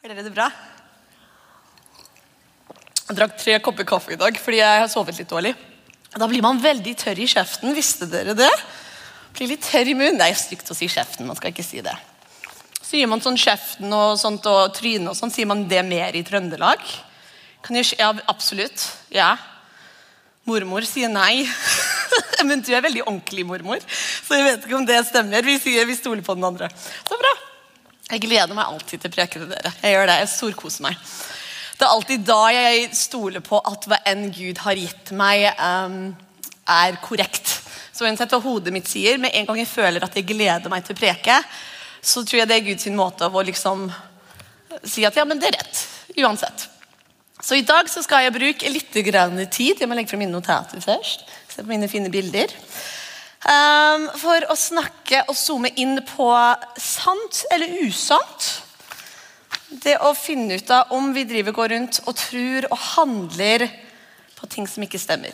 Har dere det bra? Jeg drakk tre kopper kaffe i dag fordi jeg har sovet litt dårlig. Da blir man veldig tørr i kjeften. Visste dere det? Blir litt tørr i munnen. Det er stygt å si kjeften. man skal ikke si det. Sier man sånn kjeften og sånt og trynet og sånn, sier man det mer i Trøndelag? Kan jeg, ja, absolutt. Ja. Mormor sier nei. Men du er veldig ordentlig mormor, så jeg vet ikke om det stemmer. Vi sier vi stoler på den andre. Så bra. Jeg gleder meg alltid til å preke til dere. Jeg gjør det, jeg storkoser meg. Det er alltid da jeg stoler på at hva enn Gud har gitt meg, um, er korrekt. Så uansett hva hodet mitt sier, med en gang jeg føler at jeg gleder meg til å preke, så tror jeg det er Guds måte av å liksom si at ja, men det er rett. Uansett. Så i dag så skal jeg bruke litt tid. Jeg må legge frem mine notater først. Se på mine fine bilder. Um, for å snakke og zoome inn på sant eller usant. Det å finne ut av om vi driver går rundt og tror og handler på ting som ikke stemmer.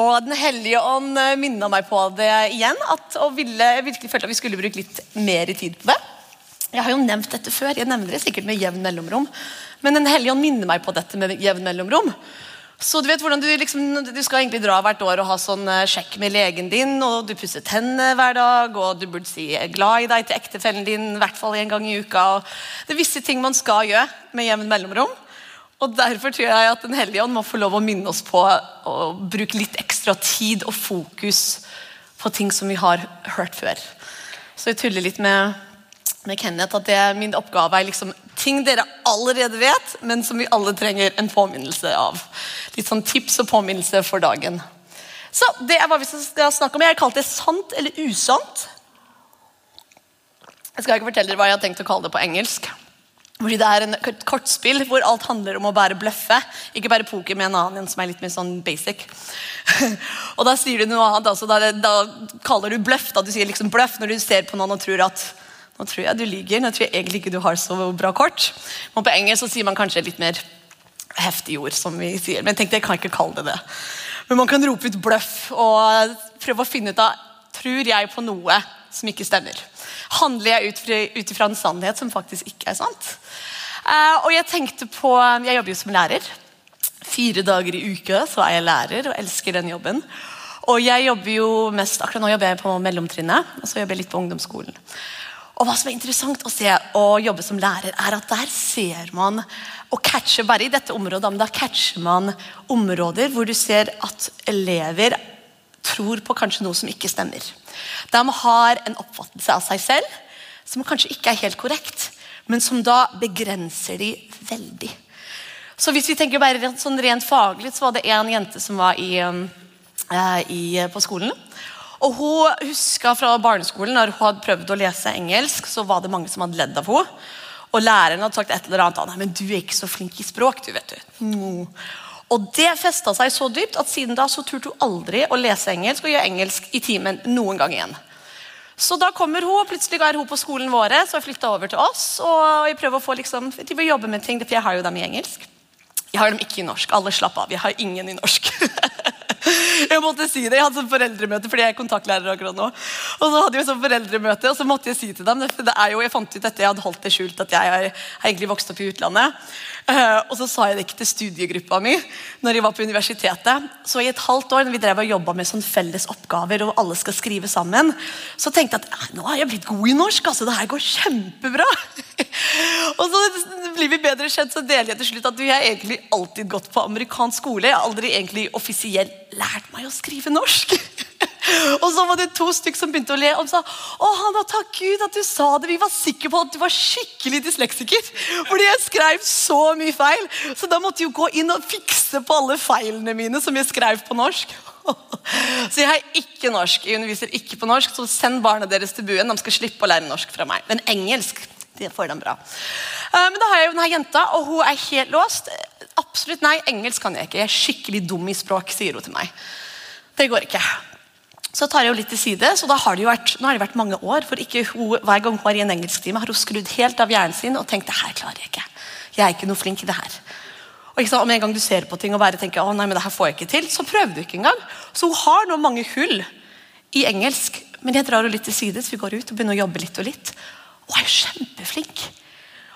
Og Den hellige ånd minna meg på det igjen, at, og ville, jeg virkelig følte at vi skulle bruke litt mer tid på det. Jeg har jo nevnt dette før, jeg nevner det sikkert med jevn mellomrom. Men Den hellige ånd minner meg på dette med jevn mellomrom. Så du vet hvordan du, liksom, du skal egentlig dra hvert år og ha sånn eh, sjekk med legen din, og du pusser tennene hver dag, og du burde si er glad i deg' til ektefellen din i hvert fall en gang i uka. Og det er visse ting man skal gjøre med jevn mellomrom. Og Derfor tror jeg at Den hellige ånd må få lov å minne oss på å bruke litt ekstra tid og fokus på ting som vi har hørt før. Så jeg tuller litt med med Kenneth at det min oppgave er liksom ting dere allerede vet, men som vi alle trenger en påminnelse av. Litt sånn tips og påminnelse for dagen. Så det er hva vi skal snakke om. Jeg har kalt det sant eller usant. Jeg skal ikke fortelle dere hva jeg har tenkt å kalle det på engelsk. Fordi Det er en kortspill hvor alt handler om å bare bløffe. Ikke bare poker med en annen som er litt mer sånn basic. og Da sier du noe annet. Altså, da, da, kaller du bløff. Da du sier liksom bløff når du ser på noen og tror at nå tror jeg du lyver. Nå tror jeg egentlig ikke du har så bra kort. Men på engelsk så sier man kanskje litt mer heftige ord. som vi sier. Men jeg tenkte jeg kan ikke kalle det det. Men man kan rope ut bløff og prøve å finne ut av tror jeg på noe som ikke stemmer. Handler jeg ut ifra en sannhet som faktisk ikke er sant? Uh, og Jeg tenkte på, jeg jobber jo som lærer. Fire dager i uka så er jeg lærer og elsker den jobben. Og jeg jobber jo mest, Akkurat nå jobber jeg på mellomtrinnet og så jobber jeg litt på ungdomsskolen. Og hva som er interessant å se og jobbe som lærer, er at der ser man og catcher bare i dette området, men da catcher man områder hvor du ser at elever tror på kanskje noe som ikke stemmer. De har en oppfattelse av seg selv som kanskje ikke er helt korrekt, men som da begrenser de veldig. Så hvis vi tenker bare sånn rent faglig, så var det en jente som var i, uh, i, på skolen. Og Hun huska fra barneskolen når hun hadde prøvd å lese engelsk, så var det mange som hadde ledd av henne. Og læreren hadde sagt et eller annet Nei, men du er ikke så flink i språk. du vet du. Mm. Og Det festa seg så dypt at siden da så turte hun aldri å lese engelsk og gjøre engelsk i timen noen gang igjen. Så da kommer hun, og plutselig er hun på skolen våre, så har flytta over til oss. og jeg prøver å få liksom, de vil jobbe med ting, for jeg har jo dem i engelsk. Jeg har dem ikke i norsk. Alle slapp av. Jeg har ingen i norsk. Jeg måtte si det. Jeg hadde sånn foreldremøte fordi jeg er kontaktlærer akkurat nå. Og så hadde jeg sånn foreldremøte, og så måtte jeg si til dem det er jo, Jeg fant ut dette, jeg hadde holdt det skjult at jeg har, egentlig vokst opp i utlandet. Uh, og så sa jeg det ikke til studiegruppa mi når jeg var på universitetet. Så i et halvt år når vi drev og jobba med sånn felles oppgaver, og alle skal skrive sammen, så tenkte jeg at nå har jeg blitt god i norsk. altså Det her går kjempebra. og så blir vi bedre kjent, så deler jeg til slutt at vi har egentlig alltid gått på amerikansk skole. Jeg har aldri egentlig offisielt lært meg å skrive norsk. og så var det to stykker som begynte å le og sa å Hanna, takk Gud at du sa det. Vi var sikre på at du var skikkelig dysleksiker. Fordi jeg skrev så mye feil. Så da måtte jeg jo gå inn og fikse på alle feilene mine som jeg skrev på norsk. Så jeg er ikke norsk. Jeg underviser ikke på norsk, så send barna deres til buen. De skal slippe å lære norsk fra meg. Men engelsk det får den bra. Eh, men da har jeg jo denne jenta, og hun er helt låst. Absolutt nei, engelsk kan jeg ikke. Jeg er skikkelig dum i språk, sier hun til meg. Det går ikke. Så tar jeg jo litt til side, så da har det jo vært, nå har det vært mange år. for ikke hun, Hver gang hun var i en engelsktime, har hun skrudd helt av hjernen sin og tenkt det her klarer jeg ikke. Jeg er ikke noe flink i det her. Og ikke sant, Om en gang du ser på ting og bare tenker å nei, men det her får jeg ikke til, så prøver du ikke engang. Så hun har nå mange hull i engelsk, men jeg drar henne litt til side, så vi går ut og begynner å jobbe litt og litt. Og hun er jo kjempeflink.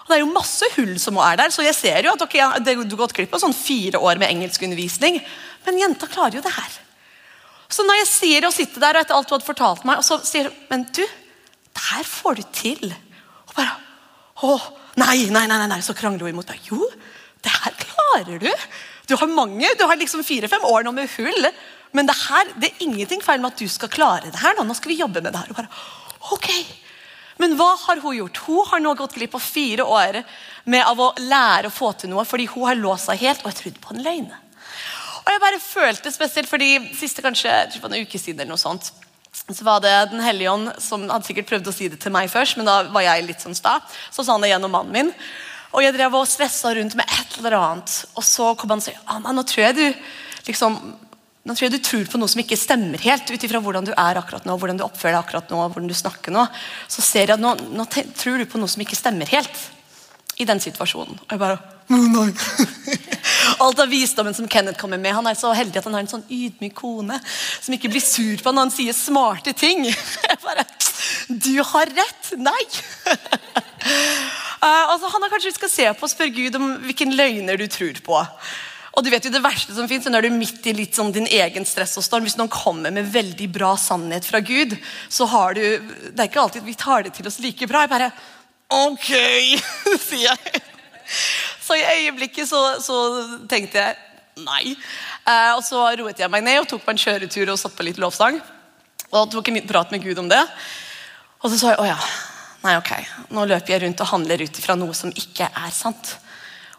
Og Det er jo masse hull som er der, så jeg ser jo at okay, du har gått glipp av sånn fire år med engelskundervisning. Men jenta klarer jo det her. Så når jeg sier å sitte der, og etter alt du hadde fortalt meg, og så sier hun Men du, det her får du til. Og bare Å, nei, nei, nei, nei. Så krangler hun imot meg. Jo, det her klarer du. Du har mange, du har liksom fire-fem år nå med hull. Men det her, det er ingenting feil med at du skal klare det her. Nå, nå skal vi jobbe med det her. Og bare, ok. Men hva har hun gjort? Hun har nå gått glipp av fire år med av å lære å få til noe fordi hun har låst seg helt og har trodd på en løgn. Og jeg bare følte spesielt fordi siste kanskje for en uke siden eller noe sånt, så var det Den hellige ånd som hadde sikkert prøvd å si det til meg først, men da var jeg litt sånn sta. Så sa han det gjennom mannen min. Og jeg drev og stressa rundt med et eller annet. Og så kom han og sa Anna, nå tror jeg du liksom nå tror jeg du tror på noe som ikke stemmer helt, ut ifra hvordan du er akkurat nå, hvordan du oppfører deg akkurat nå, hvordan du snakker nå. Så ser jeg at nå, nå tror du på noe som ikke stemmer helt i den situasjonen. Og jeg bare nei. Alt av visdommen som Kenneth kommer med. Han er så heldig at han har en sånn ydmyk kone som ikke blir sur på når han sier smarte ting. Jeg bare Du har rett! Nei! Uh, altså, han har kanskje skal se på og spørre Gud om hvilken løgner du tror på. Og du vet jo Det verste som fins, når du er midt i litt sånn din egen stress og storm. Hvis noen kommer med veldig bra sannhet fra Gud, så har du Det er ikke alltid vi tar det til oss like bra. Jeg bare Ok, sier jeg. Så i øyeblikket så, så tenkte jeg nei. Eh, og så roet jeg meg ned og tok på en kjøretur og satt på litt lovsang. Og tok en prat med Gud om det. Og så sa jeg å ja, nei ok, nå løper jeg rundt og handler ut fra noe som ikke er sant.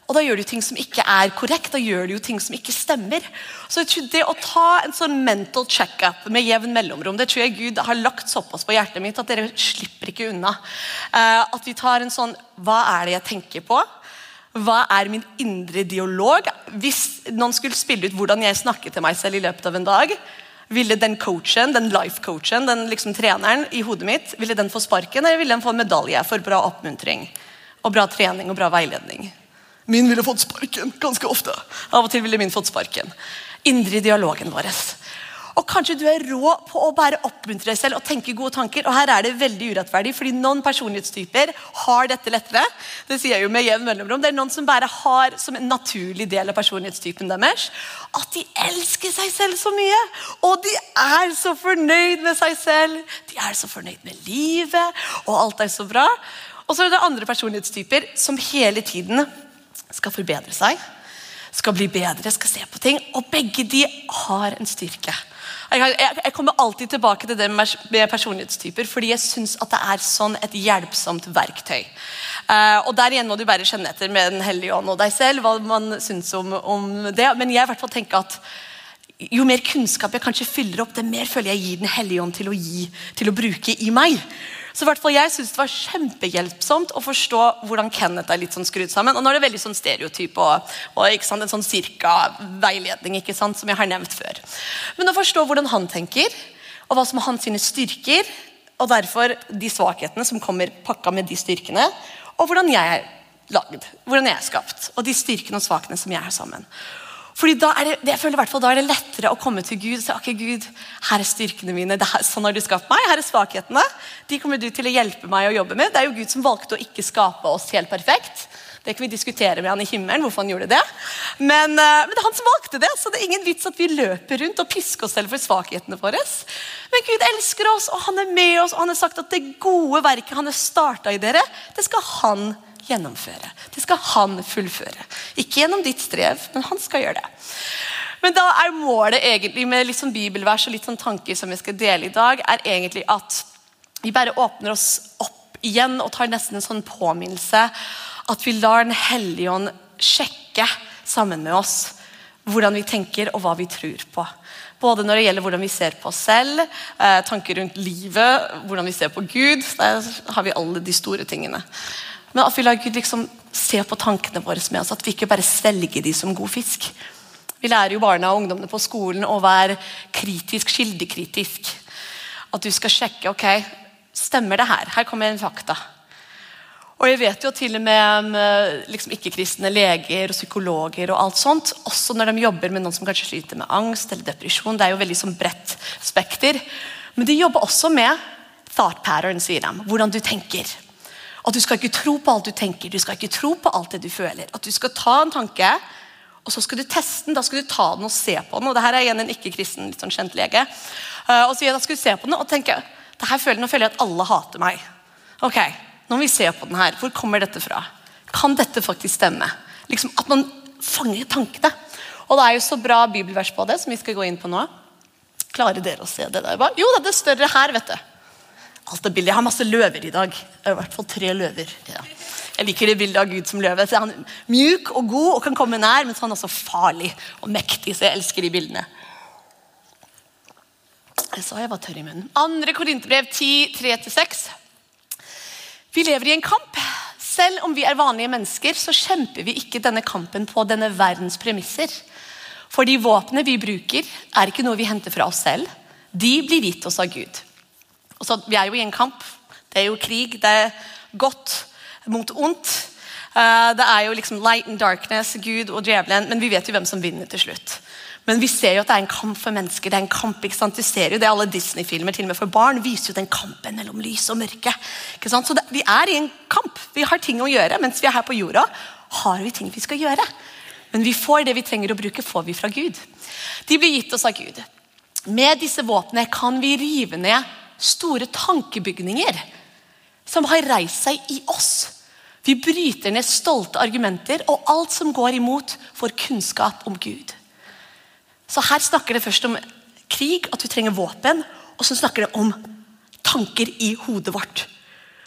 Og da gjør du ting som ikke er korrekt, da gjør du jo ting som ikke stemmer. Så jeg tror Det å ta en sånn mental check-up med jevn mellomrom, det tror jeg Gud har lagt såpass på hjertet mitt at dere slipper ikke unna. Uh, at vi tar en sånn Hva er det jeg tenker på? Hva er min indre dialog? Hvis noen skulle spille ut hvordan jeg snakker til meg selv i løpet av en dag, ville den coachen, den life-coachen, den liksom treneren i hodet mitt, ville den få sparken, eller ville den få en medalje for bra oppmuntring? Og bra trening og bra veiledning? Min ville fått sparken ganske ofte. Av og til ville min fått sparken. Indre dialogen vår. Og Kanskje du er rå på å bare oppmuntre deg selv og tenke gode tanker. og Her er det veldig urettferdig, fordi noen personlighetstyper har dette lettere. Det sier jeg jo med jevn mellomrom. Det er noen som bare har som en naturlig del av personlighetstypen deres at de elsker seg selv så mye. Og de er så fornøyd med seg selv. De er så fornøyd med livet, og alt er så bra. Og så er det andre personlighetstyper som hele tiden skal forbedre seg, skal bli bedre, skal se på ting. Og begge de har en styrke. Jeg, kommer alltid tilbake til det med personlighetstyper, fordi jeg syns det er sånn et hjelpsomt verktøy. Uh, og Der igjen må du bare kjenne etter med Den hellige ånd og deg selv hva man syns om, om, det. Men jeg i hvert fall tenker at jo mer kunnskap jeg kanskje fyller opp, det mer føler jeg gir Den hellige ånd til å, gi, til å bruke i meg. Så hvert jeg synes det var kjempehjelpsomt å forstå hvordan Kenneth er litt sånn skrudd sammen. Og nå er det veldig sånn stereotyp og, og en sånn cirka veiledning ikke sant, som jeg har nevnt før. Men å forstå hvordan han tenker, og hva som er hans styrker, og derfor de svakhetene som kommer pakka med de styrkene, og hvordan jeg er lagd, hvordan jeg er skapt, og de styrkene og svakene som jeg har sammen. Fordi da er det, jeg føler da er det lettere å komme til Gud og si ok Gud, her er styrkene mine, er, sånn har du skapt meg, her er svakhetene. De kommer du til å hjelpe meg å jobbe med. Det er jo Gud som valgte å ikke skape oss helt perfekt. Det kan vi diskutere med han i himmelen, hvorfor han gjorde det. Men, uh, men, det er han som valgte det, så det er ingen vits at vi løper rundt og pisker oss selv for svakhetene våre. Men Gud elsker oss, og han er med oss, og han har sagt at det gode verket han har starta i dere, det skal han gjøre gjennomføre. Det skal han fullføre. Ikke gjennom ditt strev, men han skal gjøre det. Men da er målet egentlig med litt sånn bibelvers og litt sånn tanker som jeg skal dele i dag, er egentlig at vi bare åpner oss opp igjen og tar nesten en sånn påminnelse at vi lar Den hellige ånd sjekke sammen med oss hvordan vi tenker og hva vi tror på. Både når det gjelder hvordan vi ser på oss selv, eh, tanker rundt livet, hvordan vi ser på Gud. Der har vi alle de store tingene. Men at vi lar Gud liksom se på tankene våre med oss. At vi ikke bare svelger de som god fisk. Vi lærer jo barna og ungdommene på skolen å være kritisk, kildekritisk. At du skal sjekke ok, stemmer det her. Her kommer en fakta. Og jeg vet jo til og med liksom ikke-kristne leger og psykologer og alt sånt, også når de jobber med noen som kanskje sliter med angst eller depresjon. Det er jo veldig sånn bredt spekter. Men de jobber også med thought pattern, sier de. Hvordan du tenker. At du skal ikke tro på alt du tenker, du skal ikke tro på alt det du føler. At du skal ta en tanke, og så skal du teste den. Da skal du ta den og se på den. Og det her er igjen en ikke-kristen litt sånn kjent lege. Uh, og så skal du se på den og tenke det her føler, nå føler jeg at alle hater meg. Ok, Nå må vi se på den her. Hvor kommer dette fra? Kan dette faktisk stemme? Liksom At man fanger tankene. Og det er jo så bra bibelvers på det, som vi skal gå inn på nå. Klarer dere å se det der? Jo, det er større her, vet du. Alt er billig. Jeg har masse løver i dag. I hvert fall tre løver. Ja. Jeg liker det bildet av Gud som løve. Så han er mjuk og god og kan komme nær, men så er han også farlig og mektig. Så jeg elsker de bildene. Jeg sa jeg var tørr i munnen. Andre Korinterbrev 10, 3-6. Vi lever i en kamp. Selv om vi er vanlige mennesker, så kjemper vi ikke denne kampen på denne verdens premisser. For de våpnene vi bruker, er ikke noe vi henter fra oss selv. De blir gitt oss av Gud. Så, vi er jo i en kamp. Det er jo krig. Det er godt mot ondt. Eh, det er jo liksom light and darkness, Gud og djevelen, men vi vet jo hvem som vinner til slutt. Men vi ser jo at det er en kamp for mennesker. det er en kamp, ikke sant? Du ser jo det Alle Disney-filmer til og med for barn viser jo den kampen mellom lys og mørke. Ikke sant? Så det, Vi er i en kamp. Vi har ting å gjøre. Mens vi er her på jorda, har vi ting vi skal gjøre. Men vi får det vi trenger å bruke, får vi fra Gud. De blir gitt oss av Gud. Med disse våpnene kan vi rive ned store tankebygninger som har reist seg i oss. Vi bryter ned stolte argumenter og alt som går imot får kunnskap om Gud. Så Her snakker det først om krig, at vi trenger våpen, og så snakker det om tanker i hodet vårt.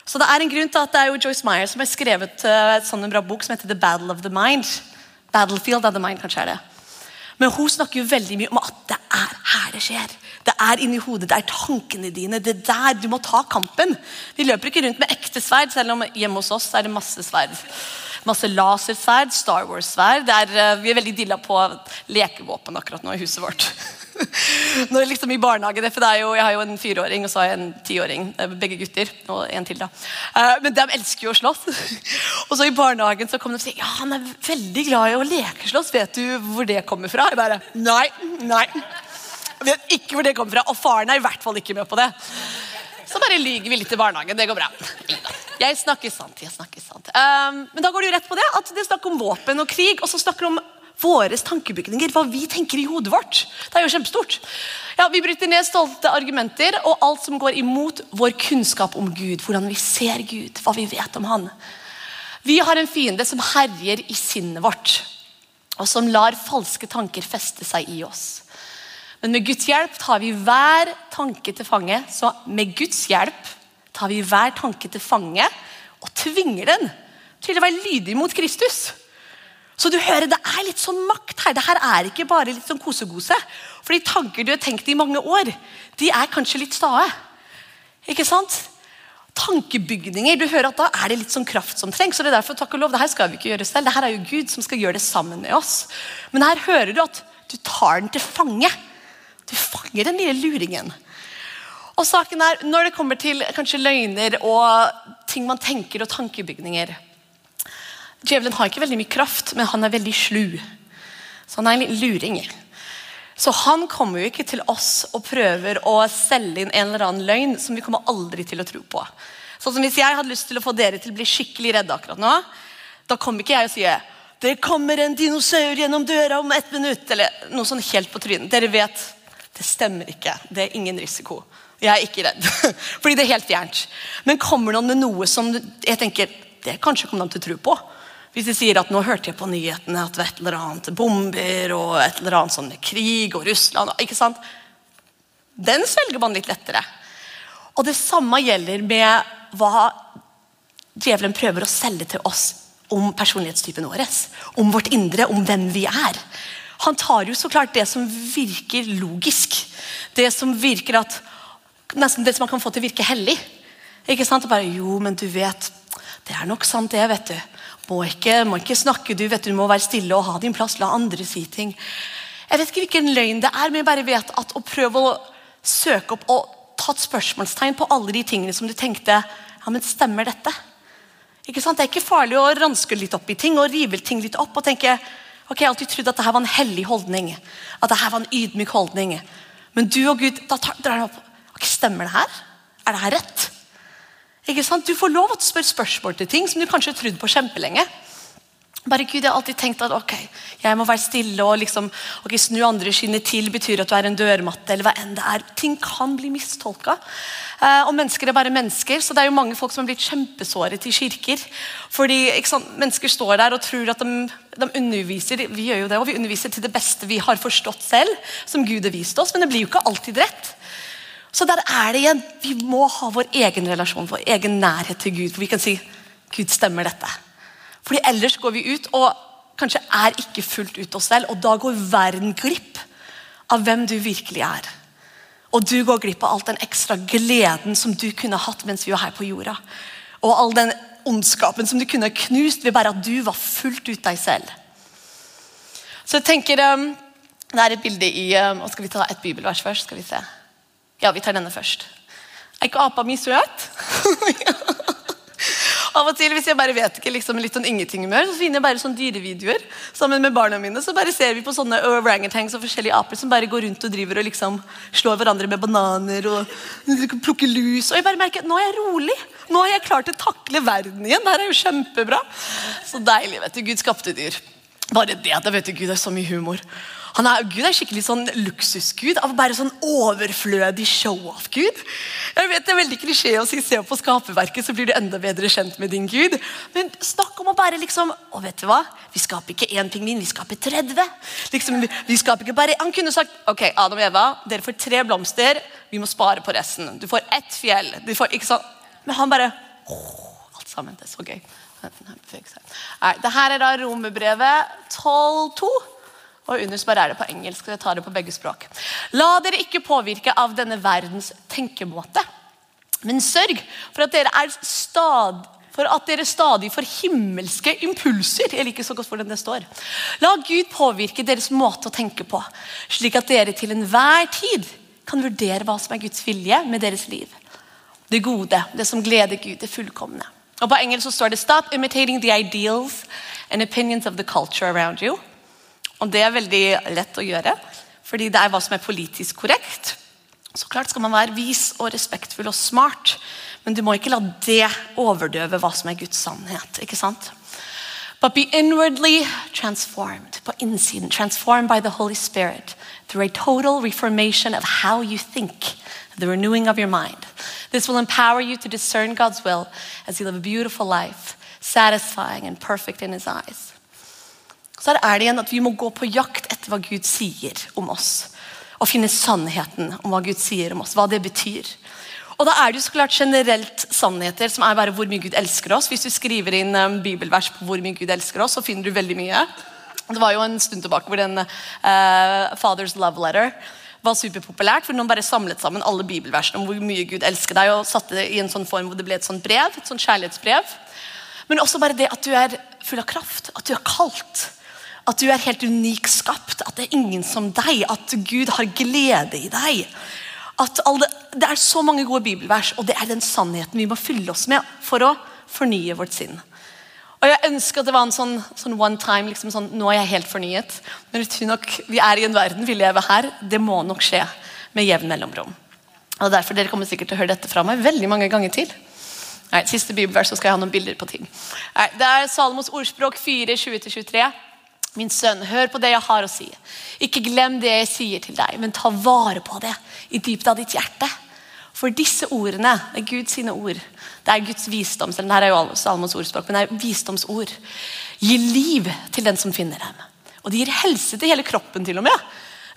Så Det er en grunn til at det er jo Joyce Meyer som har skrevet uh, et sånn en bra bok som heter The Battle of the Mind. Battlefield of the Mind, kanskje er det. Men hun snakker jo veldig mye om at det er her det skjer. Det er inni hodet, det er tankene dine. Det er der du må ta kampen. Vi løper ikke rundt med ekte sverd, selv om hjemme hos oss er det masse sverd. Masse lasersverd, Star Wars-sverd. Uh, vi er veldig dilla på lekevåpen akkurat nå i huset vårt. Når liksom i barnehagen, for jo, Jeg har jo en fireåring og så har jeg en tiåring. Eh, begge gutter. Og en til, da. Uh, men de elsker jo å slåss. og så I barnehagen så kom de og sier ja, han er veldig glad i å lekeslåss. Vet du hvor det kommer fra? Jeg bare, nei, nei. Jeg vet ikke hvor det kommer fra, og faren er i hvert fall ikke med på det. Så bare lyger vi litt i barnehagen. Det går bra. Jeg snakker sant. jeg snakker sant. Um, men da går det jo rett på det at det snakker om våpen og krig, og så snakker det om våre tankebygninger, hva vi tenker i hodet vårt. Det er jo kjempestort. Ja, Vi bryter ned stolte argumenter og alt som går imot vår kunnskap om Gud. Hvordan vi ser Gud, hva vi vet om Han. Vi har en fiende som herjer i sinnet vårt, og som lar falske tanker feste seg i oss. Men med Guds hjelp tar vi hver tanke til fange. Så med Guds hjelp tar vi hver tanke til fange og tvinger den til å være lydig mot Kristus. Så du hører, Det er litt sånn makt her. Det her er ikke bare litt sånn kosegose. For de tanker du har tenkt i mange år, de er kanskje litt stae. Ikke sant? Tankebygninger. Du hører at Da er det litt sånn kraft som trengs. og det er derfor, takk og lov, det her skal vi ikke gjøre selv. Det her er jo Gud som skal gjøre det sammen med oss. Men her hører du at du tar den til fange. Du fanger den lille luringen. Og saken er, Når det kommer til kanskje løgner og ting man tenker og tankebygninger Djevelen har ikke veldig mye kraft, men han er veldig slu. Så han er en luring. Så han kommer jo ikke til oss og prøver å selge inn en eller annen løgn som vi kommer aldri til å tro på. Sånn som Hvis jeg hadde lyst til å få dere til å bli skikkelig redde akkurat nå, da kommer ikke jeg og sier det kommer en dinosaur gjennom døra om ett minutt. Eller noe sånn helt på trynet. Dere vet det stemmer ikke. Det er ingen risiko. Jeg er ikke redd. Fordi det er helt fjernt. Men kommer noen med noe som jeg tenker, det kanskje kommer de til å tro på. Hvis de sier at nå hørte jeg på nyhetene at det var et eller annet bomber og et eller annet sånn krig og Russland ikke sant? Den svelger man litt lettere. Og det samme gjelder med hva djevelen prøver å selge til oss om personlighetstypen vår. Om vårt indre, om hvem vi er. Han tar jo så klart det som virker logisk. Det som virker at, Nesten det som man kan få til å virke hellig. Ikke sant? Og bare, jo, men du vet, Det er nok sant, det. vet du. Må ikke, må ikke snakke, du vet du må være stille og ha din plass. La andre si ting. Jeg vet ikke hvilken løgn det er, men jeg bare vet at å prøve å søke opp og ta et spørsmålstegn på alle de tingene som du tenkte ja, men stemmer dette? Ikke sant? Det er ikke farlig å ranske litt opp i ting og rive ting litt opp og tenke Ok, Jeg har alltid trodd at dette var en hellig holdning. At dette var en ydmyk holdning. Men du og Gud da drar opp. Ok, Stemmer det her? Er det her rett? Ikke sant? Du får lov til å spørre spørsmål til ting som du kanskje har trodd på kjempelenge. Bare Gud, Jeg har alltid tenkt at ok, jeg må være stille og liksom, ok, snu andre skinnet til betyr at du er en dørmatte. eller hva enn det er. Ting kan bli mistolka. Eh, og mennesker er bare mennesker, så det er jo mange folk som har blitt kjempesåret i kirker. Fordi sant, Mennesker står der og tror at de, de, underviser vi gjør jo det, og vi underviser til det beste vi har forstått selv, som Gud har vist oss, men det blir jo ikke alltid rett. Så der er det igjen. Vi må ha vår egen relasjon, vår egen nærhet til Gud. For vi kan si Gud stemmer dette. Fordi ellers går vi ut og kanskje er ikke fullt ut oss selv, og da går verden glipp av hvem du virkelig er. Og du går glipp av all den ekstra gleden som du kunne hatt mens vi var her på jorda. Og all den ondskapen som du kunne knust ved bare at du var fullt ut deg selv. Så jeg tenker, um, Det er et bilde i um, og Skal vi ta et bibelvers først? Skal vi se. Ja, vi tar denne først. Er ikke apa mi søt? Av og til, Hvis jeg bare vet ikke liksom, litt sånn ingenting-humør, så finner jeg bare sånne dyrevideoer sammen med barna mine. Så bare ser vi på sånne orangutans og forskjellige aper som bare går rundt og driver og liksom slår hverandre med bananer og plukker lus. Og jeg bare merker at nå er jeg rolig. Nå har jeg klart å takle verden igjen. Det her er jo kjempebra. Så deilig. vet du, Gud skapte dyr. Bare det at jeg vet du, Gud er så mye humor. Han er, Gud er skikkelig sånn luksusgud av bare sånn overflødig show-off-gud. Jeg vet Det er veldig klisjé å si 'se på skaperverket, så blir du enda bedre kjent med din Gud'. Men snakk om å bare liksom Og vet du hva? Vi skaper ikke én pingvin, vi skaper 30. Liksom, vi skaper ikke bare, Han kunne sagt ok, Adam og Eva, dere får tre blomster, vi må spare på resten. Du får ett fjell. Du får, ikke sant? Men han bare åh, Alt sammen. Det er så gøy. Nei, det her er da Romerbrevet 12.2. Og under bare er det på engelsk. og jeg tar det på begge språk. La dere ikke påvirke av denne verdens tenkemåte, men sørg for at dere er stad, for at dere stadig får himmelske impulser. Jeg liker så godt hvordan det står. La Gud påvirke deres måte å tenke på, slik at dere til enhver tid kan vurdere hva som er Guds vilje med deres liv. Det gode, det som gleder Gud, det fullkomne. Og På engelsk så står det 'Stop imitating the ideals and opinions of the culture around you'. Og det er veldig lett å gjøre, fordi det er hva som er politisk korrekt. Så klart skal man være vis og respektfull og smart, men du må ikke la det overdøve hva som er Guds sannhet. ikke sant? But be inwardly transformed. På innsiden. Transformed by the Holy Spirit. Through a total reformation of how you think. The renewing of your mind. This will empower you to discern God's will as you live a beautiful life, satisfying and perfect in His eyes. Så her er det igjen at vi må gå på jakt etter hva Gud sier om oss. Og finne sannheten om hva Gud sier om oss, hva det betyr. Og da er det jo så klart generelt sannheter som er bare hvor mye Gud elsker oss. Hvis du skriver inn um, bibelvers på hvor mye Gud elsker oss, så finner du veldig mye. Det var jo en stund tilbake hvor den uh, Father's Love Letter var superpopulært. for Noen bare samlet sammen alle bibelversene om hvor mye Gud elsker deg, og satte det i en sånn form hvor det ble et sånt brev, et sånt kjærlighetsbrev. Men også bare det at du er full av kraft, at du er kaldt. At du er helt unik skapt, at det er ingen som deg, at Gud har glede i deg. At alle, det er så mange gode bibelvers, og det er den sannheten vi må fylle oss med for å fornye vårt sinn. Og Jeg ønsker at det var en sånn, sånn one time, liksom sånn, nå er jeg helt fornyet. Men nok vi er i en verden, vi lever her. Det må nok skje med jevn mellomrom. Og derfor Dere kommer sikkert til å høre dette fra meg veldig mange ganger til. Nei, siste bibelvers, så skal jeg ha noen bilder på ting. Nei, det er Salomos ordspråk 4, 20-23. Min sønn, hør på det jeg har å si. Ikke glem det jeg sier til deg, men ta vare på det i dypet av ditt hjerte. For disse ordene er Guds sine ord. Det er Guds visdom, selv er jo Salmos ordspråk, men det er visdomsord. Gi liv til den som finner dem. Og det gir helse til hele kroppen, til og med.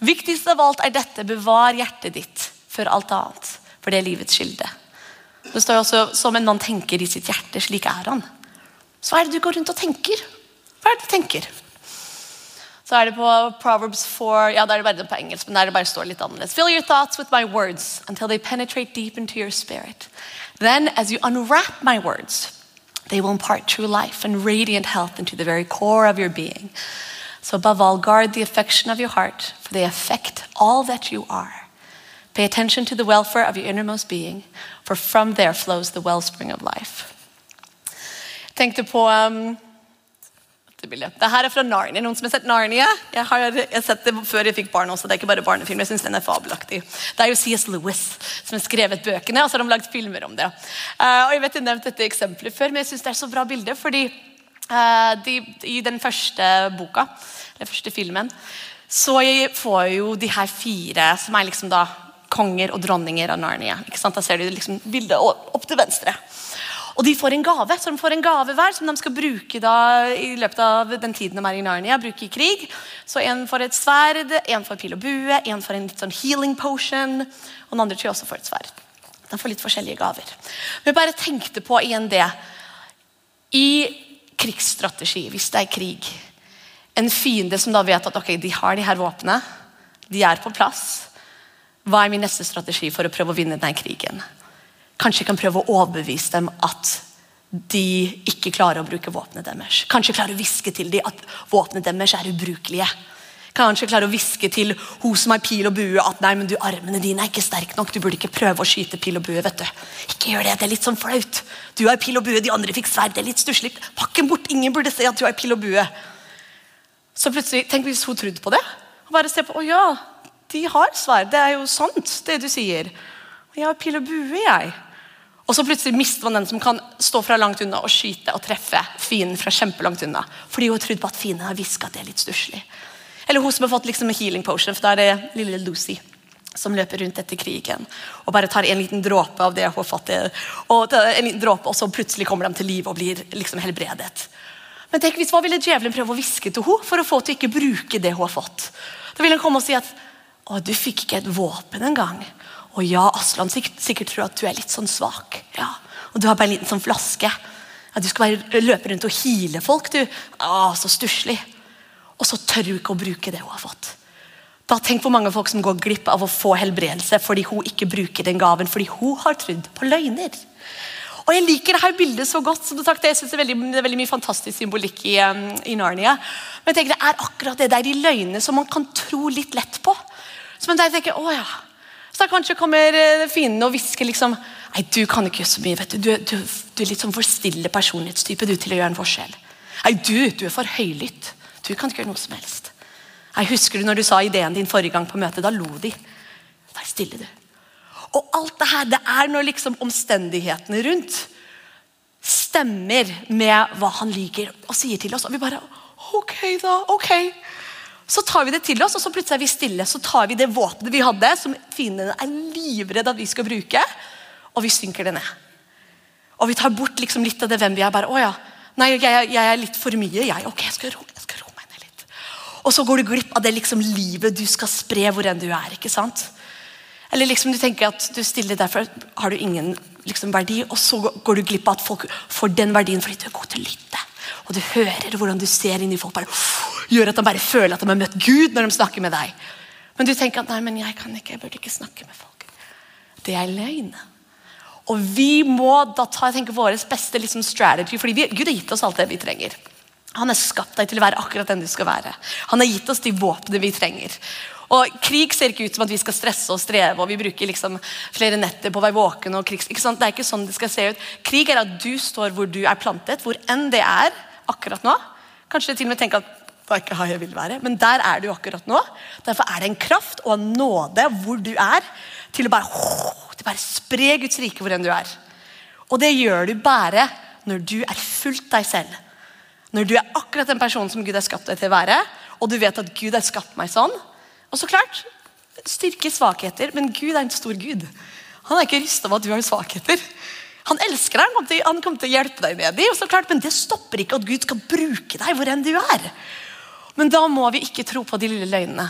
Viktigst av alt er dette bevar hjertet ditt før alt annet, for det er livets kilde. Det står jo også som en mann tenker i sitt hjerte, slik er han. Så hva er det du går rundt og tenker? Hva er det du tenker? Så er det på Proverbs 4 Ja, da er det bare på engelsk, men der det bare står litt annerledes. Fill your thoughts with my words until they penetrate deep into your spirit. Then, as you unwrap my words, they will impart true life and radiant health into the very core of your being. So, above all, guard the affection of your heart, for they affect all that you are. Pay attention to the welfare of your innermost being, for from there flows the wellspring of life. Tenkte på um, bildet. Det her er fra Narnia. Noen som har sett Narnia? Jeg har, jeg har sett det før jeg fikk barn også. Det er ikke bare barnefilm. Jeg synes den er fabelaktig. Det er jo C.S. Lewis som har skrevet bøkene, og så har de lagd filmer om det. Uh, og jeg vet jeg nevnt dette eksempelet før, men jeg synes det er så bra bilde. fordi uh, de, I den første boka, den første filmen, så får jo de her fire, som er liksom da konger og dronninger av Narnia. Da ser du liksom bildet opp til venstre. Og de får en gave så de får en gave hver som de skal bruke da i løpet av den tiden de er i Narnia. bruke i krig. Så En får et sverd, en får pil og bue, en får en litt sånn healing potion. Og den andre tror jeg også får et sverd. De får litt forskjellige gaver. Men jeg bare tenkte på igjen det. I krigsstrategi, hvis det er krig En fiende som da vet at ok, de har de her våpnene, de er på plass. Hva er min neste strategi for å prøve å vinne denne krigen? Kanskje jeg kan prøve å overbevise dem at de ikke klarer å bruke våpenet deres. Kanskje klarer å hviske til dem at våpenet deres er ubrukelige. Kanskje klarer å hviske til hun som har pil og bue at nei, men du, armene dine er ikke sterke nok. Du burde ikke prøve å skyte pil og bue. vet du. Ikke gjør det, det er litt sånn flaut. Du har pil og bue, de andre fikk sverd. Det er litt stusslig. Pakk den bort, ingen burde se at du har pil og bue. Så plutselig, Tenk hvis hun trodde på det. Og bare se på, å ja, de har sverd. Det er jo sant, det du sier. Jeg har pil og bue, jeg. Og så plutselig mister man den som kan stå fra langt unna og skyte og treffe fienden fra kjempelangt unna. Fordi hun har trodd på at fienden har hviska at det er litt stusslig. Eller hun som har fått liksom en healing potion, for da er det lille Lucy som løper rundt etter krigen og bare tar en liten dråpe av det hun har fått. Og, en liten dråpe, og så plutselig kommer de til live og blir liksom helbredet. Men tenk Hva ville djevelen prøve å hviske til henne for å få til ikke bruke det hun har fått? Da vil han komme og si at å, du fikk ikke et våpen engang. Og ja, Aslan sikkert, sikkert tror at du er litt sånn svak. Ja. Og du har bare en liten sånn flaske. Ja, du skal bare løpe rundt og hile folk, du. Å, så stusslig. Og så tør hun ikke å bruke det hun har fått. Da Tenk hvor mange folk som går glipp av å få helbredelse fordi hun ikke bruker den gaven, fordi hun har trodd på løgner. Og Jeg liker dette bildet så godt. som du sagt, jeg synes det, er veldig, det er veldig mye fantastisk symbolikk i, um, i Narnia. Men jeg tenker det er akkurat det der de løgnene som man kan tro litt lett på. Så man tenker, å ja, så kanskje kommer eh, fienden og hvisker liksom Nei, du kan ikke gjøre så mye. vet Du Du, du, du er litt sånn for stille personlighetstype du til å gjøre en forskjell. Nei, du, du er for høylytt. Du kan ikke gjøre noe som helst. Nei, husker du når du sa ideen din forrige gang på møtet? Da lo de. Vær stille, du. Og alt det her, det er når liksom omstendighetene rundt stemmer med hva han liker og sier til oss. Og vi bare Ok, da. Ok. Så tar vi det til oss, og så plutselig er vi stille. Så tar vi det våpenet vi hadde, som fiendene er livredde at vi skal bruke, og vi synker det ned. Og vi tar bort liksom litt av det hvem vi er. bare, å ja, nei, jeg, jeg er litt for mye. jeg, ok, jeg skal, roe, jeg meg ned litt. Og så går du glipp av det liksom livet du skal spre hvor enn du er. ikke sant? Eller liksom du tenker at du stiller derfor har du ingen liksom, verdi, og så går du glipp av at folk får den verdien fordi du er god til å lytte. Og du hører hvordan du ser inn i folk. bare Gjør at de bare føler at de har møtt Gud når de snakker med deg. Men du tenker at nei, men jeg kan ikke, jeg burde ikke snakke med folk. Det er løgn. Og vi må da ta jeg tenker, vår beste liksom, strategy, fordi vi, Gud har gitt oss alt det vi trenger. Han har skapt deg til å være akkurat den du skal være. Han har gitt oss de våpnene vi trenger. Og Krig ser ikke ut som at vi skal stresse og streve og vi bruker liksom flere netter på å være våken. og krigs, ikke sant? Det er ikke sånn det skal se ut. Krig er at du står hvor du er plantet, hvor enn det er akkurat nå. Kanskje til og med tenke at det er ikke her jeg vil være, men der er du akkurat nå. Derfor er det en kraft og en nåde hvor du er, til å bare, til bare spre Guds rike hvor enn du er. Og det gjør du bare når du er fullt deg selv. Når du er akkurat den personen som Gud har skapt deg til å være, og du vet at Gud har skapt meg sånn. Og så klart, styrke svakheter, men Gud er en stor Gud. Han er ikke rysta av at du har svakheter. Han elsker deg, han kommer, til, å hjelpe deg med dem. Så klart, men det stopper ikke at Gud skal bruke deg hvor enn du er. Men da må vi ikke tro på de lille løgnene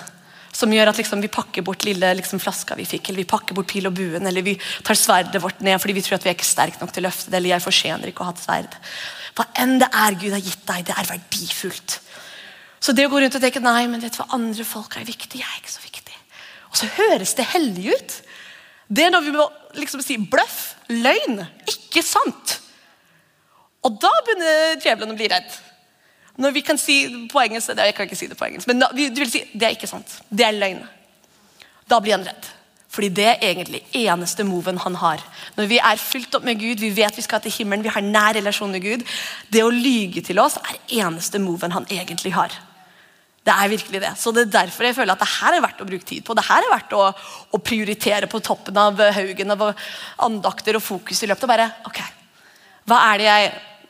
som gjør at liksom, vi pakker bort lille liksom, flaska vi fikk, eller vi pakker bort pil og buen, eller vi tar sverdet vårt ned fordi vi tror at vi er ikke sterke nok til å løfte det, eller jeg fortjener ikke å ha et sverd. Hva enn det er Gud har gitt deg, det er verdifullt. Så det å gå rundt og tenke nei, men vet du hva, andre folk er viktig, jeg er ikke så viktig. Og så høres det hellig ut. Det er når vi må liksom si bløff, løgn, ikke sant. Og da begynner djevelen å bli redd. Når vi kan si på engelsk, Jeg kan ikke si det på engelsk, men du vil si det er ikke sant. Det er løgn. Da blir han redd. Fordi det er egentlig eneste moven han har. Når vi er fylt opp med Gud, vi vet vi skal til himmelen, vi har nær relasjon med Gud. Det å lyge til oss er eneste moven han egentlig har. Det er virkelig det. Så det er derfor jeg føler at det her er verdt å bruke tid på. Det her er verdt å, å prioritere på toppen av haugen av andakter og fokus i løpet. Og bare, ok, hva er det jeg,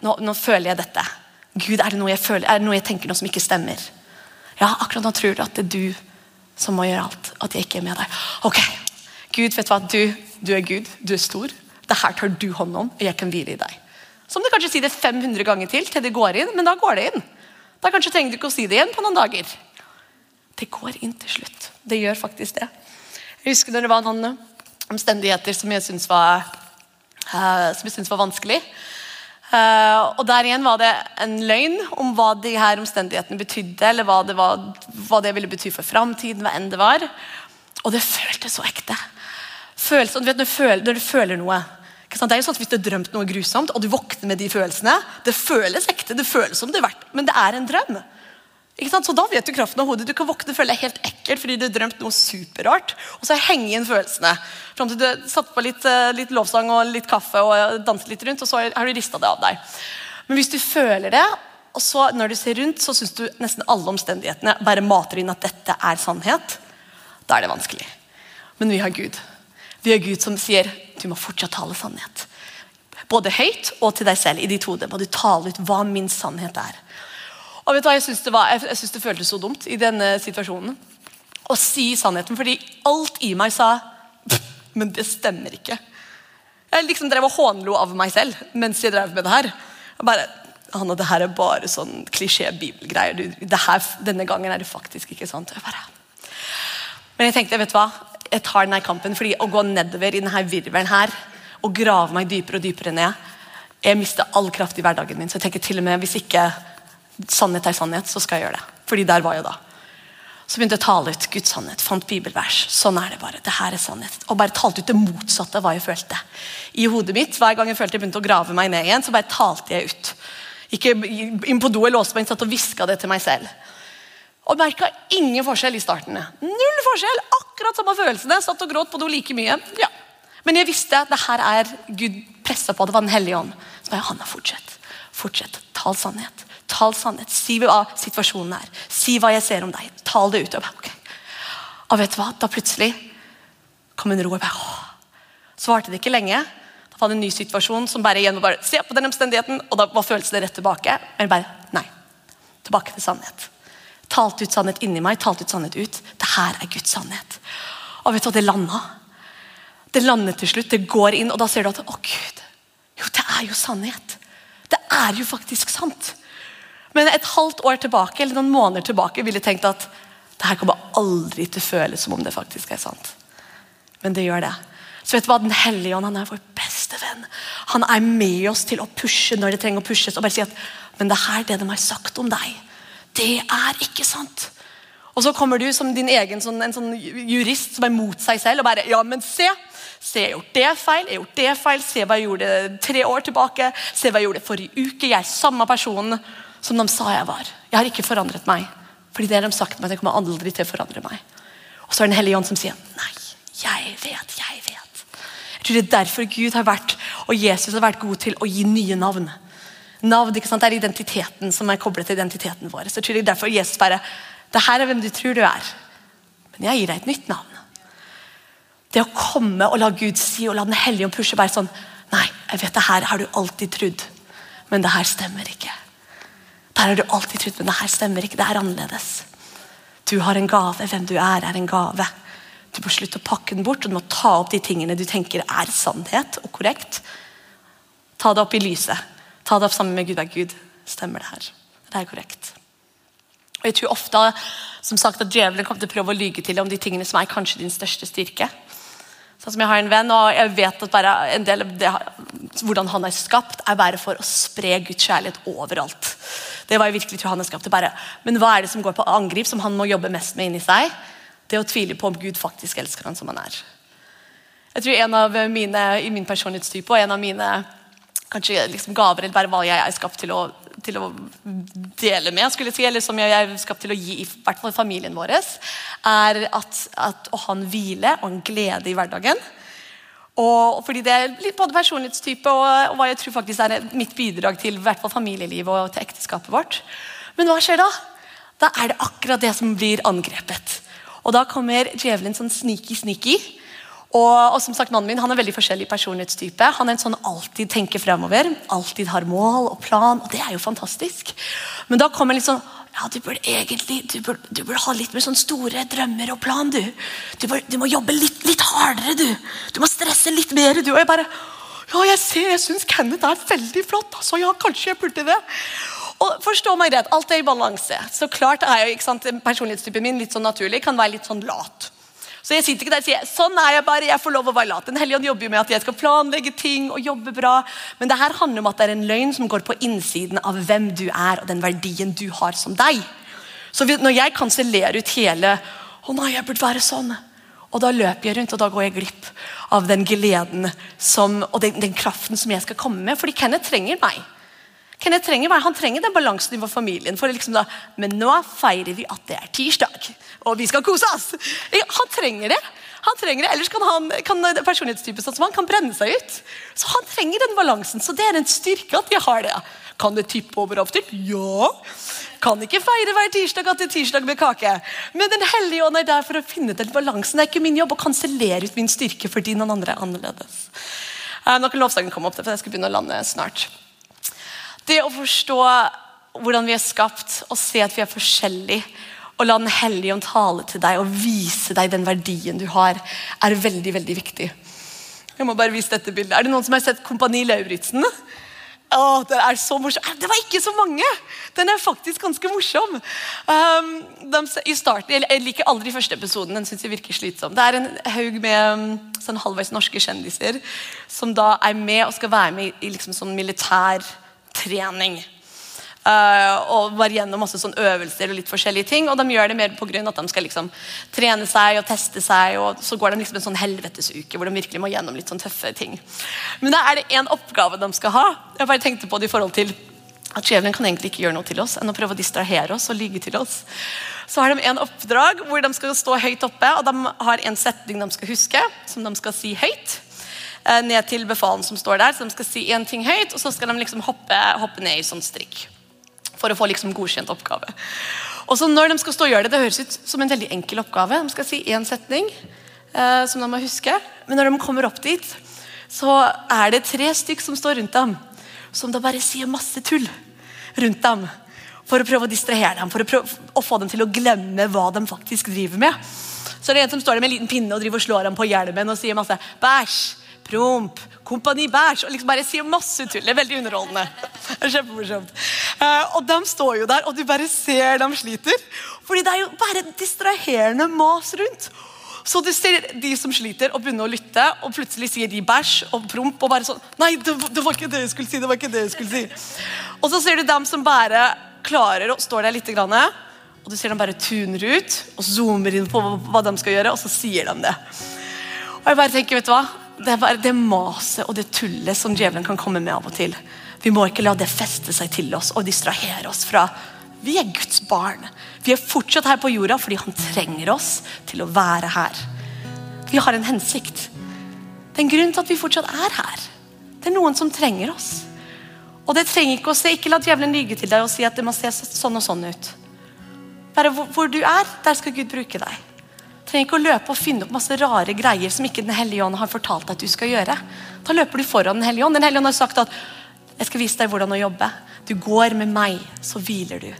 nå, nå føler jeg dette. Gud, er det, noe jeg føler, er det noe jeg tenker nå som ikke stemmer? Ja, akkurat nå tror du at det er du som må gjøre alt. At jeg ikke er med deg. Ok, Gud, vet du hva? Du, du er Gud. Du er stor. Det her tar du hånd om, og jeg kan hvile i deg. Så må du kanskje si det 500 ganger til til det går inn, men da går det inn. Da kanskje trenger du ikke å si det igjen på noen dager. Det går inn til slutt. Det gjør faktisk det. Jeg husker når det var noen omstendigheter som jeg syntes var, uh, var vanskelig. Uh, og der igjen var det en løgn om hva de her omstendighetene betydde, eller hva det, var, hva det ville bety for framtiden, hva enn det var. Og det føltes så ekte følelser, du vet, når, du føler, når du føler noe det er jo sånn at Hvis du har drømt noe grusomt, og du våkner med de følelsene Det føles ekte, det føles som det er verdt, men det er en drøm. Så Da vet du kraften av hodet. Du kan våkne og føle deg helt ekkel fordi du har drømt noe superrart. Og så henger inn følelsene. Fram til du har satt på litt, eh, litt, lovsang og litt kaffe og danset litt rundt, og så har du rista det av deg. Men hvis du føler det, og så når du ser rundt, så syns du nesten alle omstendighetene bare mater inn at dette er sannhet, da er det vanskelig. Men vi har Gud. Vi har Gud som sier du må fortsatt tale sannhet. Både høyt og til deg selv. I ditt hode må du tale ut hva min sannhet er. Og vet du hva, Jeg syns det, synes det føltes så dumt i denne situasjonen å si sannheten, fordi alt i meg sa men det stemmer ikke. Jeg liksom drev og hånlo av meg selv mens jeg drev med det her. Jeg bare, Hanna, det her er bare sånn klisjé-bibelgreier. Denne gangen er det faktisk ikke sant. Jeg bare, men jeg tenkte, vet du hva? Jeg tar denne kampen. fordi å gå nedover i denne virvelen her og grave meg dypere og dypere ned Jeg mister all kraft i hverdagen min. Så jeg tenker til og med hvis ikke sannhet er sannhet, så skal jeg gjøre det. Fordi der var jeg da. Så begynte jeg å tale ut Guds sannhet. Fant bibelvers. Sånn er det bare. det her er sannhet. Og bare talte ut det motsatte av hva jeg følte. I hodet mitt, Hver gang jeg følte jeg begynte å grave meg ned igjen, så bare talte jeg ut. Ikke inn på do, jeg låste meg inn, satt og hviska det til meg selv. Og merka ingen forskjell i starten. Null forskjell! Akkurat samme følelsene. Satt og gråt på do like mye. Ja. Men jeg visste at det her er Gud pressa på. Det var Den hellige ånd. Så jeg, Hanna, fortsett. Fortsett. Tal sannhet. Tal sannhet. Si hva situasjonen er. Si hva jeg ser om deg. Tal det ut. Og, okay. og vet du hva? Da plutselig kom en ro. Og bare, svarte varte det ikke lenge. Da var det en ny situasjon som bare igjen bare, Se på den omstendigheten, og da var følelsene rett tilbake. Men bare nei. Tilbake til sannhet. Talte ut sannhet inni meg, talte ut sannhet ut. Det her er Guds sannhet. Og vet du hva, det landa. Det lander til slutt. Det går inn, og da ser du at å Gud, jo, det er jo sannhet. Det er jo faktisk sant. Men et halvt år tilbake eller noen måneder tilbake ville tenkt at det her kommer aldri til å føles som om det faktisk er sant. Men det gjør det. Så vet du hva, Den hellige ånd han er vår beste venn. Han er med oss til å pushe når det trenger å pushes. Og bare si at men det er her det de har sagt om deg. Det er ikke sant. Og så kommer du som din egen sånn, en sånn jurist som er mot seg selv og bare Ja, men se! Se, jeg har gjort det feil, jeg har gjort det feil, se hva jeg gjorde tre år tilbake. Se hva jeg gjorde forrige uke. Jeg er samme person som de sa jeg var. Jeg har ikke forandret meg. Fordi det har de sagt meg, det kommer aldri til å forandre meg. Og så er det Den hellige ånd som sier nei, jeg vet, jeg vet. Jeg tror det er derfor Gud har vært, og Jesus har vært god til å gi nye navn. Navn ikke sant? Det er identiteten som er koblet til identiteten vår. Så jeg tror det er derfor Jesus bare det her er hvem du tror du er. Men jeg gir deg et nytt navn. Det å komme og la Gud si og la Den hellige om pushe bare sånn Nei, jeg vet det her har du alltid trodd, men det her stemmer ikke. Der har du alltid trodd, men det her stemmer ikke. Det er annerledes. Du har en gave. Hvem du er, er en gave. Du må slutte å pakke den bort, og du må ta opp de tingene du tenker er sannhet og korrekt. Ta det opp i lyset. Ta det opp sammen med Gud. Er Gud, stemmer det her? Det er korrekt. Og Jeg tror ofte som sagt, at djevelen kommer til å prøve å lyge til om de tingene som er kanskje din største styrke. Sånn som Jeg har en venn, og jeg vet at bare en del av det, hvordan han er skapt, er bare for å spre Guds kjærlighet overalt. Det var jeg virkelig tror han er skapt til bare. Men hva er det som går på angrip, som han må jobbe mest med inni seg? Det å tvile på om Gud faktisk elsker han som han er. Jeg tror en av mine, I min personlighetstype og en av mine kanskje liksom gaver eller bare hva jeg er skapt til å til å dele med, skulle jeg si, eller som jeg er skapt til å gi i hvert fall familien vår, er at, at å ha en hvile og en glede i hverdagen. Og fordi Det er både personlighetstype og, og, hva jeg tror faktisk er mitt bidrag til hvert fall familielivet og til ekteskapet vårt. Men hva skjer da? Da er det akkurat det som blir angrepet. Og da kommer djevelen sånn sneaky-sneaky. Og, og, som sagt, Mannen min han er veldig forskjellig personlighetstype. Han er en sånn alltid tenker fremover, alltid har mål og plan. og Det er jo fantastisk. Men da kommer litt sånn ja, du burde egentlig du burde, du burde ha litt mer sånn store drømmer og plan. Du Du, burde, du må jobbe litt, litt, hardere. Du Du må stresse litt mer. du Og jeg bare Ja, jeg ser, jeg syns Kenneth er veldig flott. Altså, ja, kanskje jeg burde det. Og forstå meg rett, Alt er i balanse. Så klart er jo, ikke sant, Personlighetstypen min litt sånn naturlig, kan være litt sånn lat. Så jeg sitter ikke der og sier sånn er jeg bare, jeg får lov å være lat. Den hellige ånd jobber jo med at jeg skal planlegge ting og jobbe bra. Men det her handler om at det er en løgn som går på innsiden av hvem du er og den verdien du har som deg. Så når jeg kansellerer ut hele å nei, jeg burde være sånn, og da løper jeg rundt og da går jeg glipp av den gleden som, og den, den kraften som jeg skal komme med. Fordi Kenneth trenger meg. Kenneth trenger Han trenger den balansen i vår familien. for liksom da, Men nå feirer vi at det er tirsdag og vi skal kose oss. Han trenger det. Han trenger det, Ellers kan, han, kan personlighetstypen sånn som han kan brenne seg ut. Så Han trenger den balansen. Så det er en styrke at vi har det. Kan det tippe over av til? Ja. Kan ikke feire hver tirsdag at det er tirsdag med kake. Men Den hellige ånd er der for å finne den balansen. Det er ikke min jobb å kansellere ut min styrke fordi noen andre er annerledes. Eh, nå kan lovsangen komme opp, for jeg skal begynne å lande snart. Det å forstå hvordan vi er skapt, og se at vi er forskjellige og la Den hellige ånd tale til deg og vise deg den verdien du har, er veldig veldig viktig. Jeg må bare vise dette bildet. Er det noen som har sett Kompani Lauritzen? Åh, det er så morsom. Det var ikke så mange! Den er faktisk ganske morsom. Um, de, i starten, Jeg liker aldri første episoden. Den synes jeg virker slitsom. Det er en haug med um, sånn halvveis norske kjendiser som da er med og skal være med i, i liksom sånn militær trening. Uh, og var gjennom masse sånn øvelser og litt forskjellige ting. Og de gjør det mer på grunn at de skal liksom trene seg og teste seg. Og så går de liksom en sånn helvetesuke hvor de virkelig må gjennom litt sånn tøffe ting. Men da er det én oppgave de skal ha. Jeg bare tenkte på det i forhold til at Djevelen kan egentlig ikke gjøre noe til oss enn å prøve å distrahere oss og lyge til oss. Så har de en oppdrag hvor de skal stå høyt oppe, og de har en setning de skal huske, som de skal si høyt. Uh, ned til befalen som står der. Så de skal si én ting høyt, og så skal de liksom hoppe, hoppe ned i sånn strikk for å få liksom godkjent oppgave. Og så når de skal stå og gjøre Det det høres ut som en veldig enkel oppgave. De skal si én setning eh, som de må huske. Men når de kommer opp dit, så er det tre stykk som står rundt dem. Som da bare sier masse tull rundt dem. For å prøve å distrahere dem, for å, prøve, å få dem til å glemme hva de faktisk driver med. Så det er en som står der med en liten pinne og driver og slår ham på hjelmen og sier masse bæsj, promp, Kompani Bæsj. Og liksom bare sier masse tull. Det er veldig underholdende. Det kjempemorsomt. Uh, og de står jo der, og du bare ser dem sliter. Fordi det er jo bare distraherende mas rundt. Så du ser de som sliter og begynner å lytte, og plutselig sier de bæsj og promp. og bare sånn, nei, det, det, var ikke det jeg skulle si, det var ikke det jeg skulle si. Og så ser du dem som bare klarer å stå der litt, og du ser dem bare tuner ut og zoomer inn på hva de skal gjøre, og så sier de det. Og jeg bare tenker, vet du hva? Det er bare det maset og det tullet som djevelen kan komme med av og til. Vi må ikke la det feste seg til oss og distrahere oss fra Vi er Guds barn. Vi er fortsatt her på jorda fordi han trenger oss til å være her. Vi har en hensikt. Det er en grunn til at vi fortsatt er her. Det er noen som trenger oss. Og det trenger ikke å se, ikke la djevelen lyge til deg og si at det må se sånn og sånn ut. Bare hvor, hvor du er, der skal Gud bruke deg trenger ikke å løpe og finne opp masse rare greier som ikke Den hellige ånd har fortalt deg at du skal gjøre. Da løper du foran Den hellige ånd. Den hellige ånd har sagt at jeg skal vise deg hvordan å jobbe. Du går med meg, så hviler du.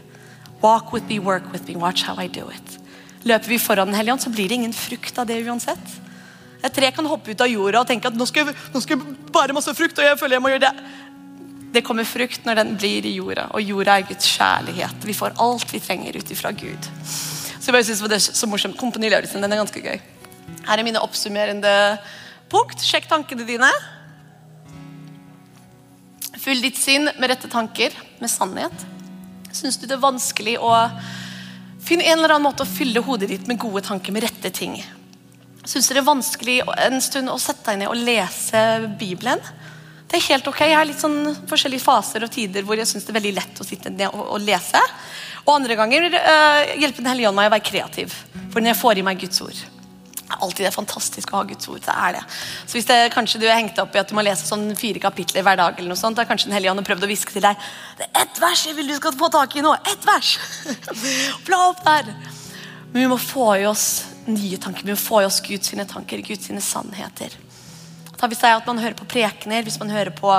Walk with me, work with me, watch how I do it. Løper vi foran Den hellige ånd, så blir det ingen frukt av det uansett. Et tre kan hoppe ut av jorda og tenke at nå skal jeg, nå skal jeg bære masse frukt. og jeg føler jeg må gjøre det. Det kommer frukt når den blir i jorda, og jorda er Guds kjærlighet. Vi får alt vi trenger ut ifra Gud. Så jeg bare synes det er så morsomt. Kompani Lauritzen, den er ganske gøy. Her er mine oppsummerende punkt. Sjekk tankene dine. Fyll ditt sinn med rette tanker, med sannhet. Syns du det er vanskelig å finne en eller annen måte å fylle hodet ditt med gode tanker, med rette ting? Syns du det er vanskelig en stund å sette deg ned og lese Bibelen? Det er helt ok. Jeg har litt sånn forskjellige faser og tider hvor jeg syns det er veldig lett å sitte ned og, og lese. Og andre ganger uh, hjelper Den hellige ånd meg å være kreativ. For når jeg får i meg Guds ord er alltid det fantastisk å ha Guds ord. det er det. Så hvis det, kanskje du er hengt opp i at du må lese sånn fire kapitler hver dag, eller noe sånt, da kanskje Den hellige ånd prøvd å hviske til deg det er ett vers jeg vil du skal få tak i nå. Ett vers! Bla opp der. Men vi må få i oss nye tanker. Vi må få i oss Guds sine tanker, Guds sine sannheter. Da hvis det er at man hører på prekener, hvis man hører på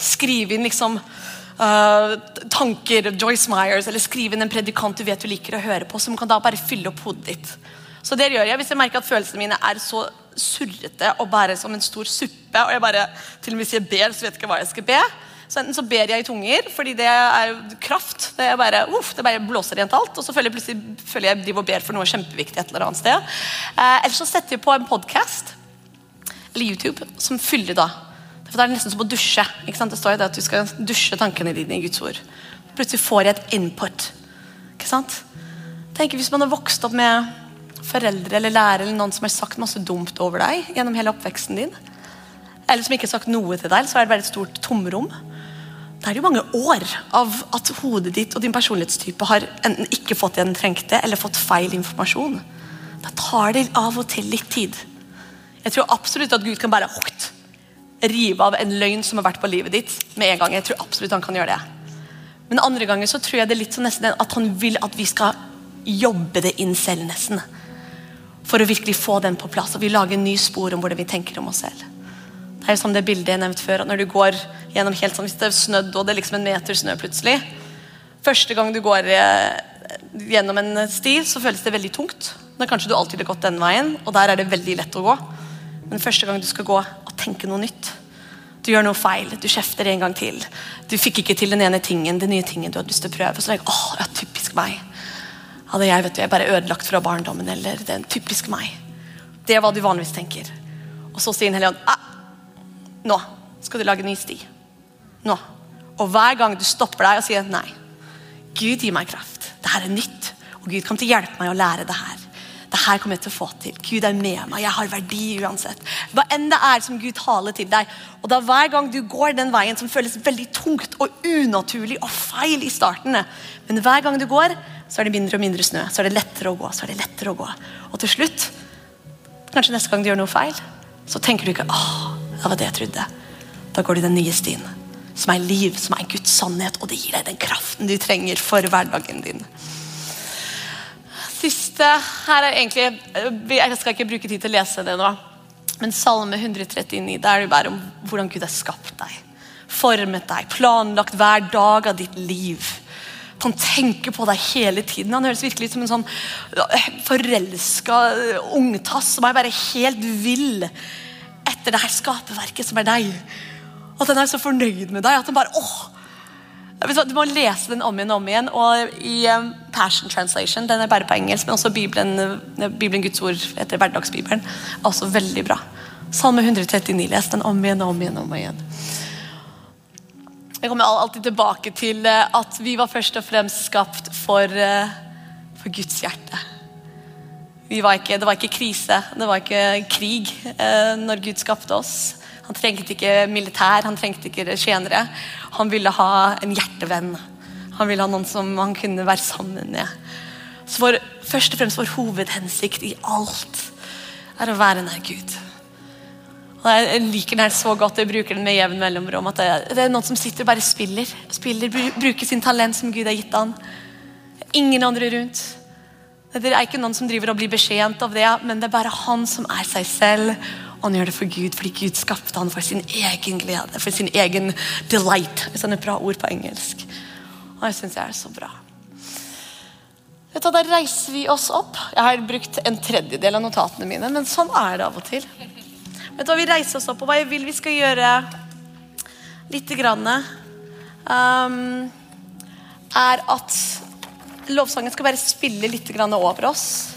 skrive inn liksom uh, tanker Joyce Myers, eller skrive inn en predikant du vet du liker å høre på, som kan da bare fylle opp hodet ditt. Så det gjør jeg hvis jeg merker at følelsene mine er så surrete og bare som en stor suppe, og jeg bare til og med Hvis jeg ber, så vet jeg ikke hva jeg skal be. Så enten så ber jeg i tunger, fordi det er kraft. Det er bare, uff, det bare blåser rent alt. Og så føler jeg plutselig føler jeg driver og ber for noe kjempeviktig et eller annet sted. Eh, eller så setter vi på en podkast eller YouTube som fyller da. For Det er nesten som å dusje. ikke sant? Det står jo det at du skal dusje tankene dine i Guds ord. Plutselig får jeg et input. ikke sant? Tenk Hvis man har vokst opp med foreldre eller lærere eller noen som har sagt masse dumt over deg gjennom hele oppveksten din, eller som ikke har sagt noe til deg, så er det bare et stort tomrom. Da er det jo mange år av at hodet ditt og din personlighetstype har enten ikke fått det den trengte, eller fått feil informasjon. Da tar det av og til litt tid. Jeg tror absolutt at Gud kan bare rive av en løgn som har vært på livet ditt med en gang. Jeg tror absolutt han kan gjøre det. Men andre ganger så tror jeg det er litt sånn nesten at han vil at vi skal jobbe det inn selv, nesten. For å virkelig få den på plass. Og vi lager en ny spor om hvordan vi tenker om oss selv. Det er som det bildet jeg nevnte før. at Når du går gjennom helt sånn, Hvis det er snødd og det er liksom en meter snø plutselig Første gang du går eh, gjennom en sti, så føles det veldig tungt. Men kanskje du alltid har gått den veien, og der er det veldig lett å gå. Men første gang du skal gå og tenke noe nytt Du gjør noe feil, du kjefter en gang til. Du fikk ikke til den ene tingen, den nye tingen du hadde lyst til å prøve. Så tenker åh, ja, typisk meg. Hadde jeg vet du, jeg bare ødelagt fra barndommen, eller det er typisk meg. Det er hva du vanligvis tenker. Og så sier Den hellige ånd ah, nå skal du lage en ny sti. Nå. Og hver gang du stopper deg og sier nei, Gud gir meg kraft. Det her er nytt. Og Gud kommer til å hjelpe meg å lære det her. Det her kommer jeg til å få til. Gud er med meg. Jeg har verdi uansett. Hva enn det er som Gud taler til deg. Og da hver gang du går den veien som føles veldig tungt og unaturlig og feil i starten, men hver gang du går, så er det mindre og mindre snø. Så er det lettere å gå. så er det lettere å gå. Og til slutt, kanskje neste gang du gjør noe feil, så tenker du ikke åh, det var det jeg trodde. Da går du den nye stien. Som er liv, som er Guds sannhet, og det gir deg den kraften du trenger for hverdagen din. Siste her er egentlig Jeg skal ikke bruke tid til å lese det nå. Men Salme 139 der er det bare om hvordan Gud har skapt deg. Formet deg, planlagt hver dag av ditt liv. Han tenker på deg hele tiden. Han høres virkelig ut som en sånn forelska ungtass som er bare helt vill etter det her skaperverket som er deg. At han er så fornøyd med deg at han bare åh, Du må lese den om igjen og om igjen. Og i um, Passion Translation, den er bare på engelsk, men også Bibelen, uh, Bibelen Guds ord etter hverdagsbibelen, også veldig bra. Salme 139, les den om igjen og om igjen. om igjen. Jeg kommer alltid tilbake til uh, at vi var først og fremst skapt for, uh, for Guds hjerte. Var ikke, det var ikke krise, det var ikke krig eh, når Gud skapte oss. Han trengte ikke militær, han trengte ikke tjenere. Han ville ha en hjertevenn. Han ville ha noen som han kunne være sammen med. Så vår, Først og fremst vår hovedhensikt i alt er å være nær Gud. Og Jeg liker den her så godt, jeg bruker den med jevn mellomrom. at det, er noen som sitter og bare spiller. spiller bruker sin talent som Gud har gitt han. Ingen andre rundt. Det er ikke noen som driver og blir beskjent av det, men det er bare han som er seg selv. Han gjør det for Gud, fordi Gud skapte han for sin egen glede, for sin egen delight. Hvis han er bra ord på engelsk. Og det syns jeg er så bra. Vet du, Da reiser vi oss opp. Jeg har brukt en tredjedel av notatene mine, men sånn er det av og til. Vet du hva Vi reiser oss opp, og hva jeg vil vi skal gjøre lite grann, um, er at lovsangen skal bare spille litt over oss.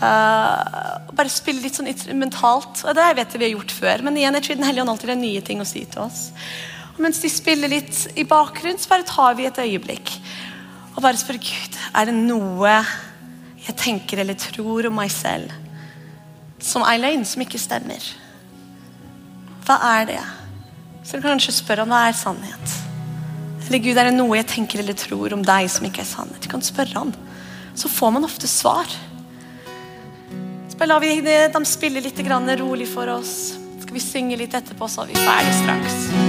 Uh, bare spille litt sånn mentalt. Og det vet jeg vi har gjort før, men igjen, jeg tror Den hellige ånd alltid har nye ting å si til oss. Og mens de spiller litt i bakgrunnen, så bare tar vi et øyeblikk og bare spør Gud er det noe jeg tenker eller tror om meg selv som er løgn, som ikke stemmer. Hva er det? Så du kan kanskje spørre om hva er sannhet. Eller Gud, er det noe jeg tenker eller tror om deg som ikke er sannhet? Du kan spørre han. Så får man ofte svar. Bare la vi dem spille litt rolig for oss. Skal vi synge litt etterpå, så er vi ferdig straks.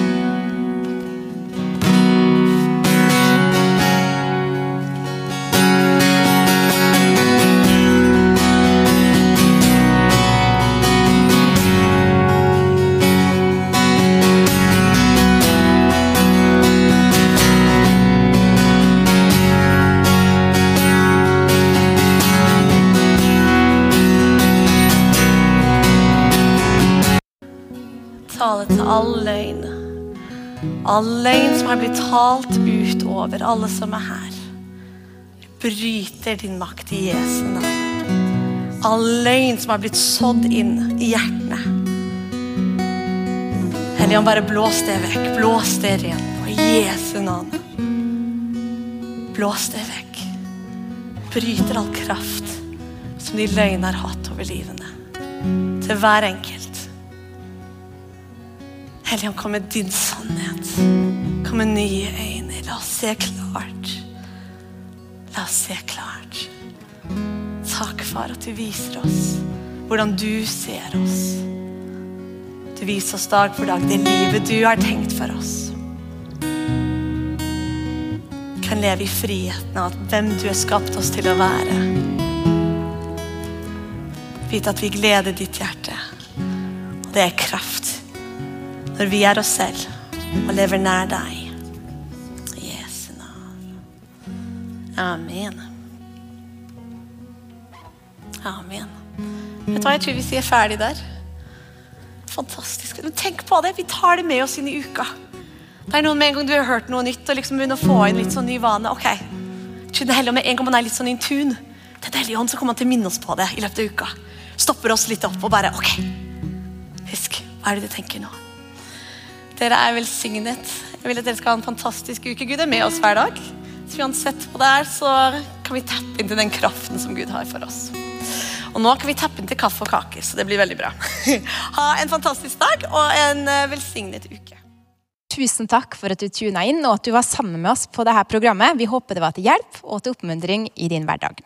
All løgn som er blitt talt ut over alle som er her. Bryter din makt i Jesu navn. All løgn som er blitt sådd inn i hjertene. Helligånd, bare blås det vekk. Blås det ren på Jesu navn. Blås det vekk. Bryter all kraft som de løgnene har hatt over livene. Til hver enkelt. Helligånd, kom med din sannhet. Kom med nye øyne. La oss se klart. La oss se klart. Takk, far, at du viser oss hvordan du ser oss. Du viser oss dag for dag det livet du har tenkt for oss. Vi kan leve i friheten av hvem du har skapt oss til å være. Vite at vi gleder ditt hjerte. Og det er kraft når vi er oss selv og lever nær deg. I Jesu navn. Amen. Amen. Vet du hva, jeg tror vi sier ferdig der. Fantastisk. Tenk på det. Vi tar det med oss inn i uka. Det er noen med en gang du har hørt noe nytt og liksom begynner å få inn litt sånn ny vane. ok, det hellige med En gang man er litt sånn in tune Den hellige ånd, så kommer han til å minne oss på det i løpet av uka. Stopper oss litt opp og bare Ok, husk, hva er det du tenker nå? Dere er velsignet. Jeg vil at dere skal ha en fantastisk uke. Gud er med oss hver dag. Så uansett hva det er, så kan vi tappe inn til den kraften som Gud har for oss. Og nå kan vi tappe inn til kaffe og kaker, så det blir veldig bra. ha en fantastisk dag og en eh, velsignet uke. Tusen takk for at du tuna inn og at du var sammen med oss på dette programmet. Vi håper det var til hjelp og til oppmuntring i din hverdag.